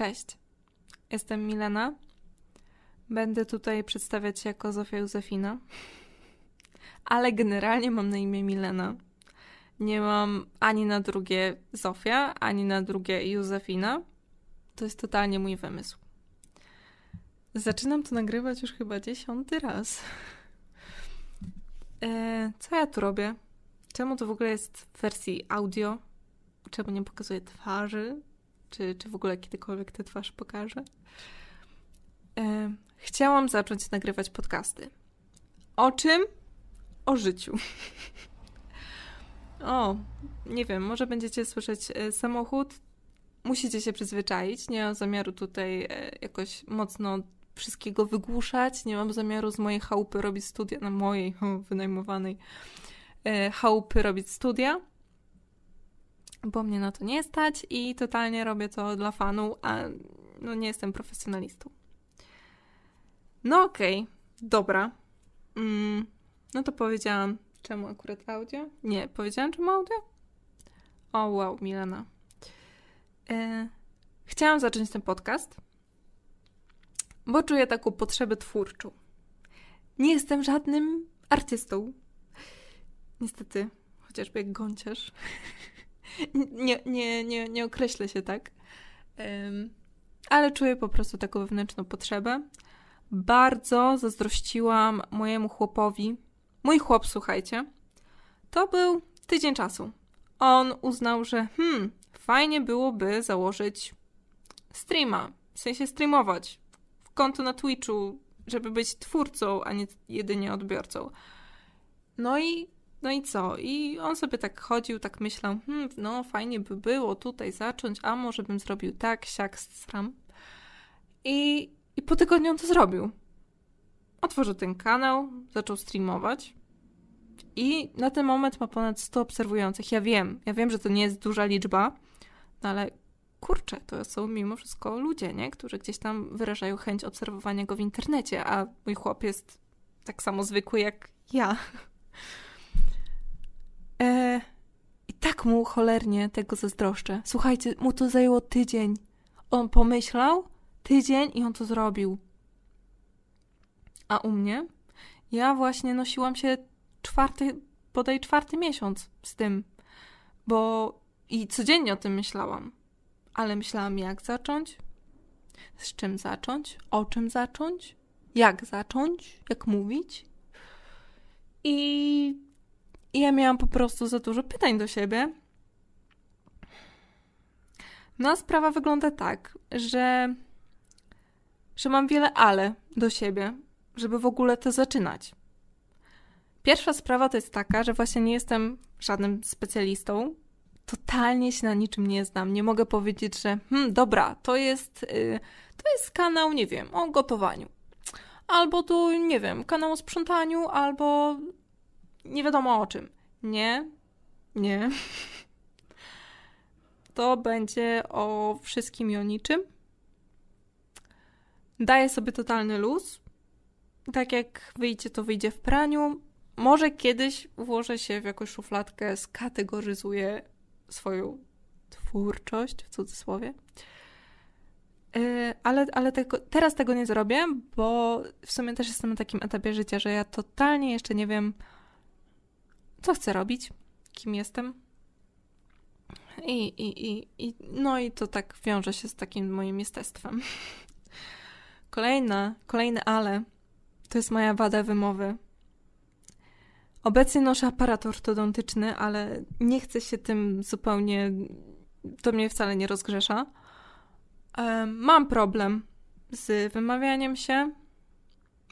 Cześć, jestem Milena. Będę tutaj przedstawiać się jako Zofia Józefina, ale generalnie mam na imię Milena. Nie mam ani na drugie Zofia, ani na drugie Józefina. To jest totalnie mój wymysł. Zaczynam to nagrywać już chyba dziesiąty raz. E, co ja tu robię? Czemu to w ogóle jest w wersji audio? Czemu nie pokazuję twarzy? Czy, czy w ogóle kiedykolwiek tę twarz pokażę? E, chciałam zacząć nagrywać podcasty. O czym? O życiu. o, nie wiem, może będziecie słyszeć e, samochód. Musicie się przyzwyczaić. Nie mam zamiaru tutaj e, jakoś mocno wszystkiego wygłuszać. Nie mam zamiaru z mojej chałupy robić studia, na mojej wynajmowanej e, chałupy robić studia, bo mnie na to nie stać i totalnie robię to dla fanu, a no nie jestem profesjonalistą. No okej, okay, dobra. Mm, no to powiedziałam, czemu akurat audio? Nie, powiedziałam czemu audio? O wow, Milena. E, chciałam zacząć ten podcast, bo czuję taką potrzebę twórczą. Nie jestem żadnym artystą. Niestety, chociażby jak gąciarz. nie, nie, nie, nie określę się tak. Um, ale czuję po prostu taką wewnętrzną potrzebę. Bardzo zazdrościłam mojemu chłopowi. Mój chłop, słuchajcie, to był tydzień czasu. On uznał, że hmm, fajnie byłoby założyć streama, w sensie streamować, konto na Twitchu, żeby być twórcą, a nie jedynie odbiorcą. No i, no i co? I on sobie tak chodził, tak myślał, hmm, no fajnie by było tutaj zacząć, a może bym zrobił tak, siak, sram. I, I po tygodniu on to zrobił. Otworzył ten kanał, zaczął streamować. I na ten moment ma ponad 100 obserwujących. Ja wiem, ja wiem, że to nie jest duża liczba, no ale kurczę, to są mimo wszystko ludzie, nie? którzy gdzieś tam wyrażają chęć obserwowania go w internecie, a mój chłop jest tak samo zwykły jak ja. E, I tak mu cholernie tego zazdroszczę. Słuchajcie, mu to zajęło tydzień. On pomyślał tydzień i on to zrobił. A u mnie? Ja właśnie nosiłam się czwarty, bodaj czwarty miesiąc z tym, bo i codziennie o tym myślałam ale myślałam, jak zacząć, z czym zacząć, o czym zacząć, jak zacząć, jak mówić. I, i ja miałam po prostu za dużo pytań do siebie. No, a sprawa wygląda tak, że, że mam wiele ale do siebie, żeby w ogóle to zaczynać. Pierwsza sprawa to jest taka, że właśnie nie jestem żadnym specjalistą totalnie się na niczym nie znam. Nie mogę powiedzieć, że hmm, dobra, to jest, yy, to jest kanał, nie wiem, o gotowaniu. Albo tu, nie wiem, kanał o sprzątaniu, albo nie wiadomo o czym. Nie, nie. To będzie o wszystkim i o niczym. Daję sobie totalny luz. Tak jak wyjdzie, to wyjdzie w praniu. Może kiedyś włożę się w jakąś szufladkę, skategoryzuję swoją twórczość, w cudzysłowie. E, ale, ale tego, teraz tego nie zrobię, bo w sumie też jestem na takim etapie życia, że ja totalnie jeszcze nie wiem, co chcę robić, kim jestem. I, i, i, i no i to tak wiąże się z takim moim jestestwem. Kolejna, kolejne ale to jest moja wada wymowy. Obecnie noszę aparat ortodontyczny, ale nie chcę się tym zupełnie. To mnie wcale nie rozgrzesza. Mam problem z wymawianiem się.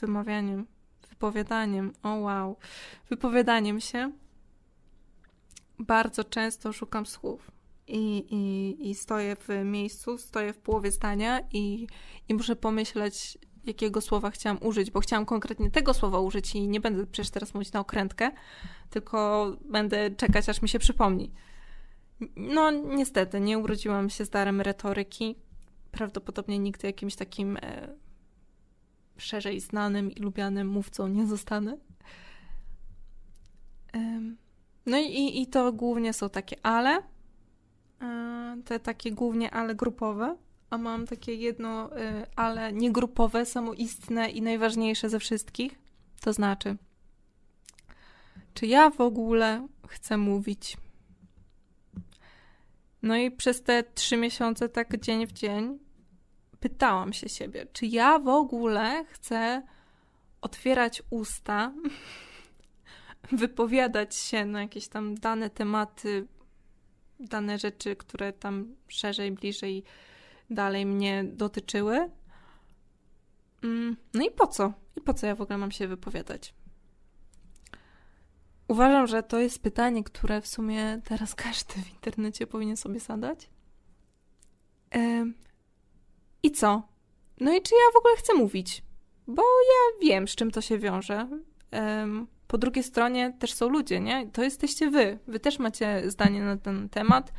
Wymawianiem, wypowiadaniem. O wow. Wypowiadaniem się. Bardzo często szukam słów. I, i, i stoję w miejscu, stoję w połowie zdania i, i muszę pomyśleć, jakiego słowa chciałam użyć, bo chciałam konkretnie tego słowa użyć i nie będę przecież teraz mówić na okrętkę, tylko będę czekać, aż mi się przypomni. No, niestety, nie urodziłam się z darem retoryki. Prawdopodobnie nigdy jakimś takim e, szerzej znanym i lubianym mówcą nie zostanę. E, no i, i to głównie są takie ale, e, te takie głównie ale grupowe, a mam takie jedno, y, ale niegrupowe, samoistne i najważniejsze ze wszystkich. To znaczy, czy ja w ogóle chcę mówić? No i przez te trzy miesiące, tak dzień w dzień, pytałam się siebie, czy ja w ogóle chcę otwierać usta, wypowiadać się na jakieś tam dane tematy, dane rzeczy, które tam szerzej, bliżej, dalej mnie dotyczyły. Mm, no i po co? I po co ja w ogóle mam się wypowiadać? Uważam, że to jest pytanie, które w sumie teraz każdy w internecie powinien sobie zadać. I co? No i czy ja w ogóle chcę mówić? Bo ja wiem, z czym to się wiąże. po drugiej stronie też są ludzie, nie? To jesteście wy. Wy też macie zdanie na ten temat.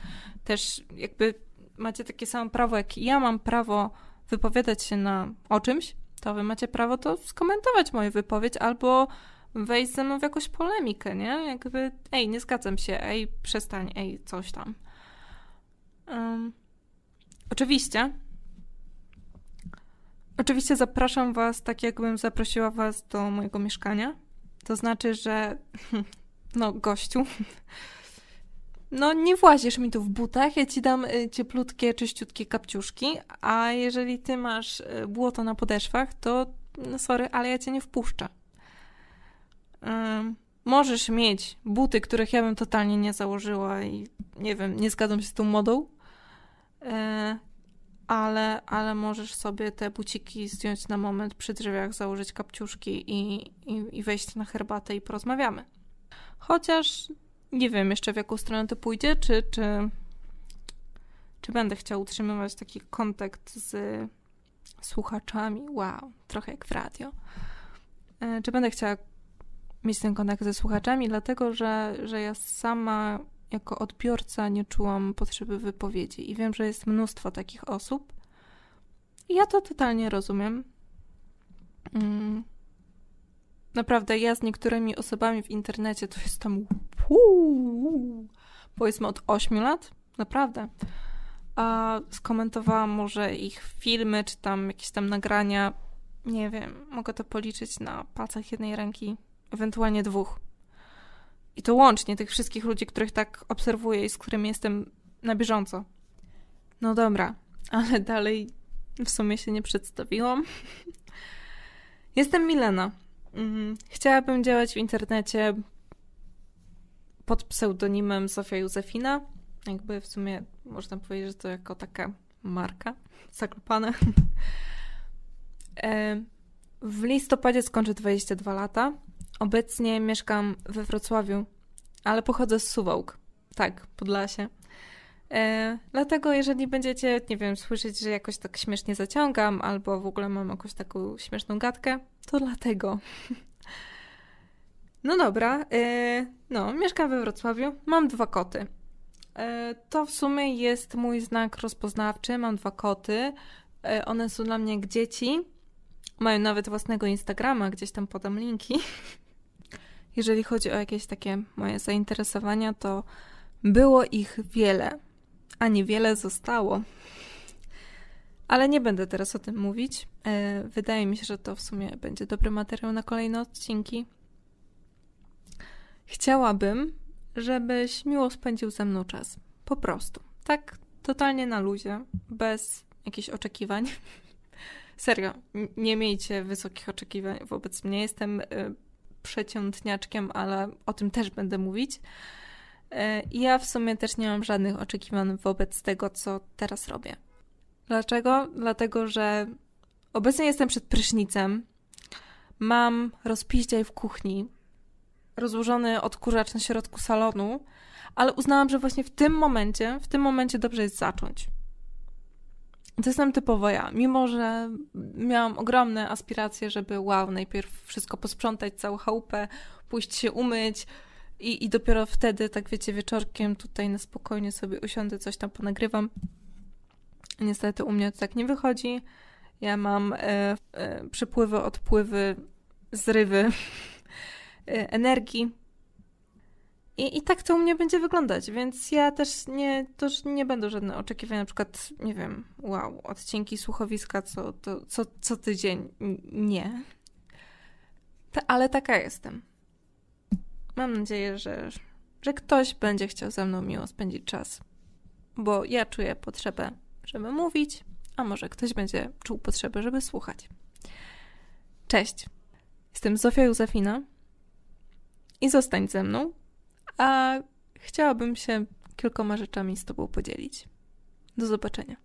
Też jakby macie takie samo prawo, jak ja mam prawo wypowiadać się na o czymś, to wy macie prawo to skomentować moją wypowiedź albo wejść ze mną w jakąś polemikę, nie? Jakby, ej, nie zgadzam się, ej, przestań, ej, coś tam. Um, oczywiście, oczywiście zapraszam Was tak, jakbym zaprosiła Was do mojego mieszkania. To znaczy, że no, gościu, no nie włazisz mi tu w butach, ja ci dam y, cieplutkie, czyściutkie kapciuszki, a jeżeli ty masz y, błoto na podeszwach, to no sorry, ale ja cię nie wpuszczę. Możesz mieć buty, których ja bym totalnie nie założyła i nie wiem, nie zgadzam się z tą modą, e, ale, ale możesz sobie te buciki zdjąć na moment przy drzwiach, założyć kapciuszki i, i, i wejść na herbatę i porozmawiamy. Chociaż nie wiem jeszcze w jaką stronę to pójdzie, czy, czy, czy będę chciała utrzymywać taki kontakt z słuchaczami. Wow, trochę jak w radio. E, czy będę chciała mieć ten kontakt ze słuchaczami, dlatego że, że ja sama jako odbiorca nie czułam potrzeby wypowiedzi i wiem, że jest mnóstwo takich osób. Ja to totalnie rozumiem. Mm. Naprawdę, ja z niektórymi osobami w internecie to jest tam uu, powiedzmy od 8 lat, naprawdę. A skomentowałam może ich filmy, czy tam jakieś tam nagrania. Nie wiem, mogę to policzyć na palcach jednej ręki ewentualnie dwóch. I to łącznie tych wszystkich ludzi, których tak obserwuję i z którymi jestem na bieżąco. No dobra, ale dalej w sumie się nie przedstawiłam. Jestem Milena. Mhm. Chciałabym działać w internecie pod pseudonimem Sofia Józefina. Jakby w sumie można powiedzieć, że to jako taka marka zaklopane. E, w listopadzie skończę 22 lata. Obecnie mieszkam we Wrocławiu, ale pochodzę z Suwałk. Tak, Podlasie. E, dlatego jeżeli będziecie, nie wiem, słyszeć, że jakoś tak śmiesznie zaciągam, albo w ogóle mam jakąś taką śmieszną gadkę, to dlatego. No dobra, e, no, mieszkam we Wrocławiu, mam dwa koty. E, to w sumie jest mój znak rozpoznawczy, mam dwa koty. E, one są dla mnie jak dzieci. Mają nawet własnego Instagrama, gdzieś tam podam linki. Jeżeli chodzi o jakieś takie moje zainteresowania, to było ich wiele, a niewiele zostało. Ale nie będę teraz o tym mówić. E, wydaje mi się, że to w sumie będzie dobry materiał na kolejne odcinki. Chciałabym, żebyś miło spędził ze mną czas. Po prostu. Tak totalnie na luzie, bez jakichś oczekiwań. Serio, nie miejcie wysokich oczekiwań wobec mnie. Jestem przeciątniaczkiem, ale o tym też będę mówić. E, ja w sumie też nie mam żadnych oczekiwań wobec tego, co teraz robię. Dlaczego? Dlatego, że obecnie jestem przed prysznicem, mam rozpiździaj w kuchni, rozłożony odkurzacz na środku salonu, ale uznałam, że właśnie w tym momencie, w tym momencie dobrze jest zacząć. To jestem typowo ja. Mimo, że miałam ogromne aspiracje, żeby wow, najpierw wszystko posprzątać, całą chałupę, pójść się umyć i, i dopiero wtedy, tak wiecie, wieczorkiem tutaj na spokojnie sobie usiądę, coś tam ponagrywam. Niestety u mnie to tak nie wychodzi. Ja mam e, e, przypływy, odpływy, zrywy e, energii. I, I tak to u mnie będzie wyglądać, więc ja też nie, to nie będą żadne oczekiwania, na przykład, nie wiem, wow, odcinki słuchowiska co, to, co, co tydzień. Nie. Ta, ale taka jestem. Mam nadzieję, że, że ktoś będzie chciał ze mną miło spędzić czas, bo ja czuję potrzebę, żeby mówić, a może ktoś będzie czuł potrzebę, żeby słuchać. Cześć. Jestem Zofia Józefina i zostań ze mną, a chciałabym się kilkoma rzeczami z Tobą podzielić. Do zobaczenia.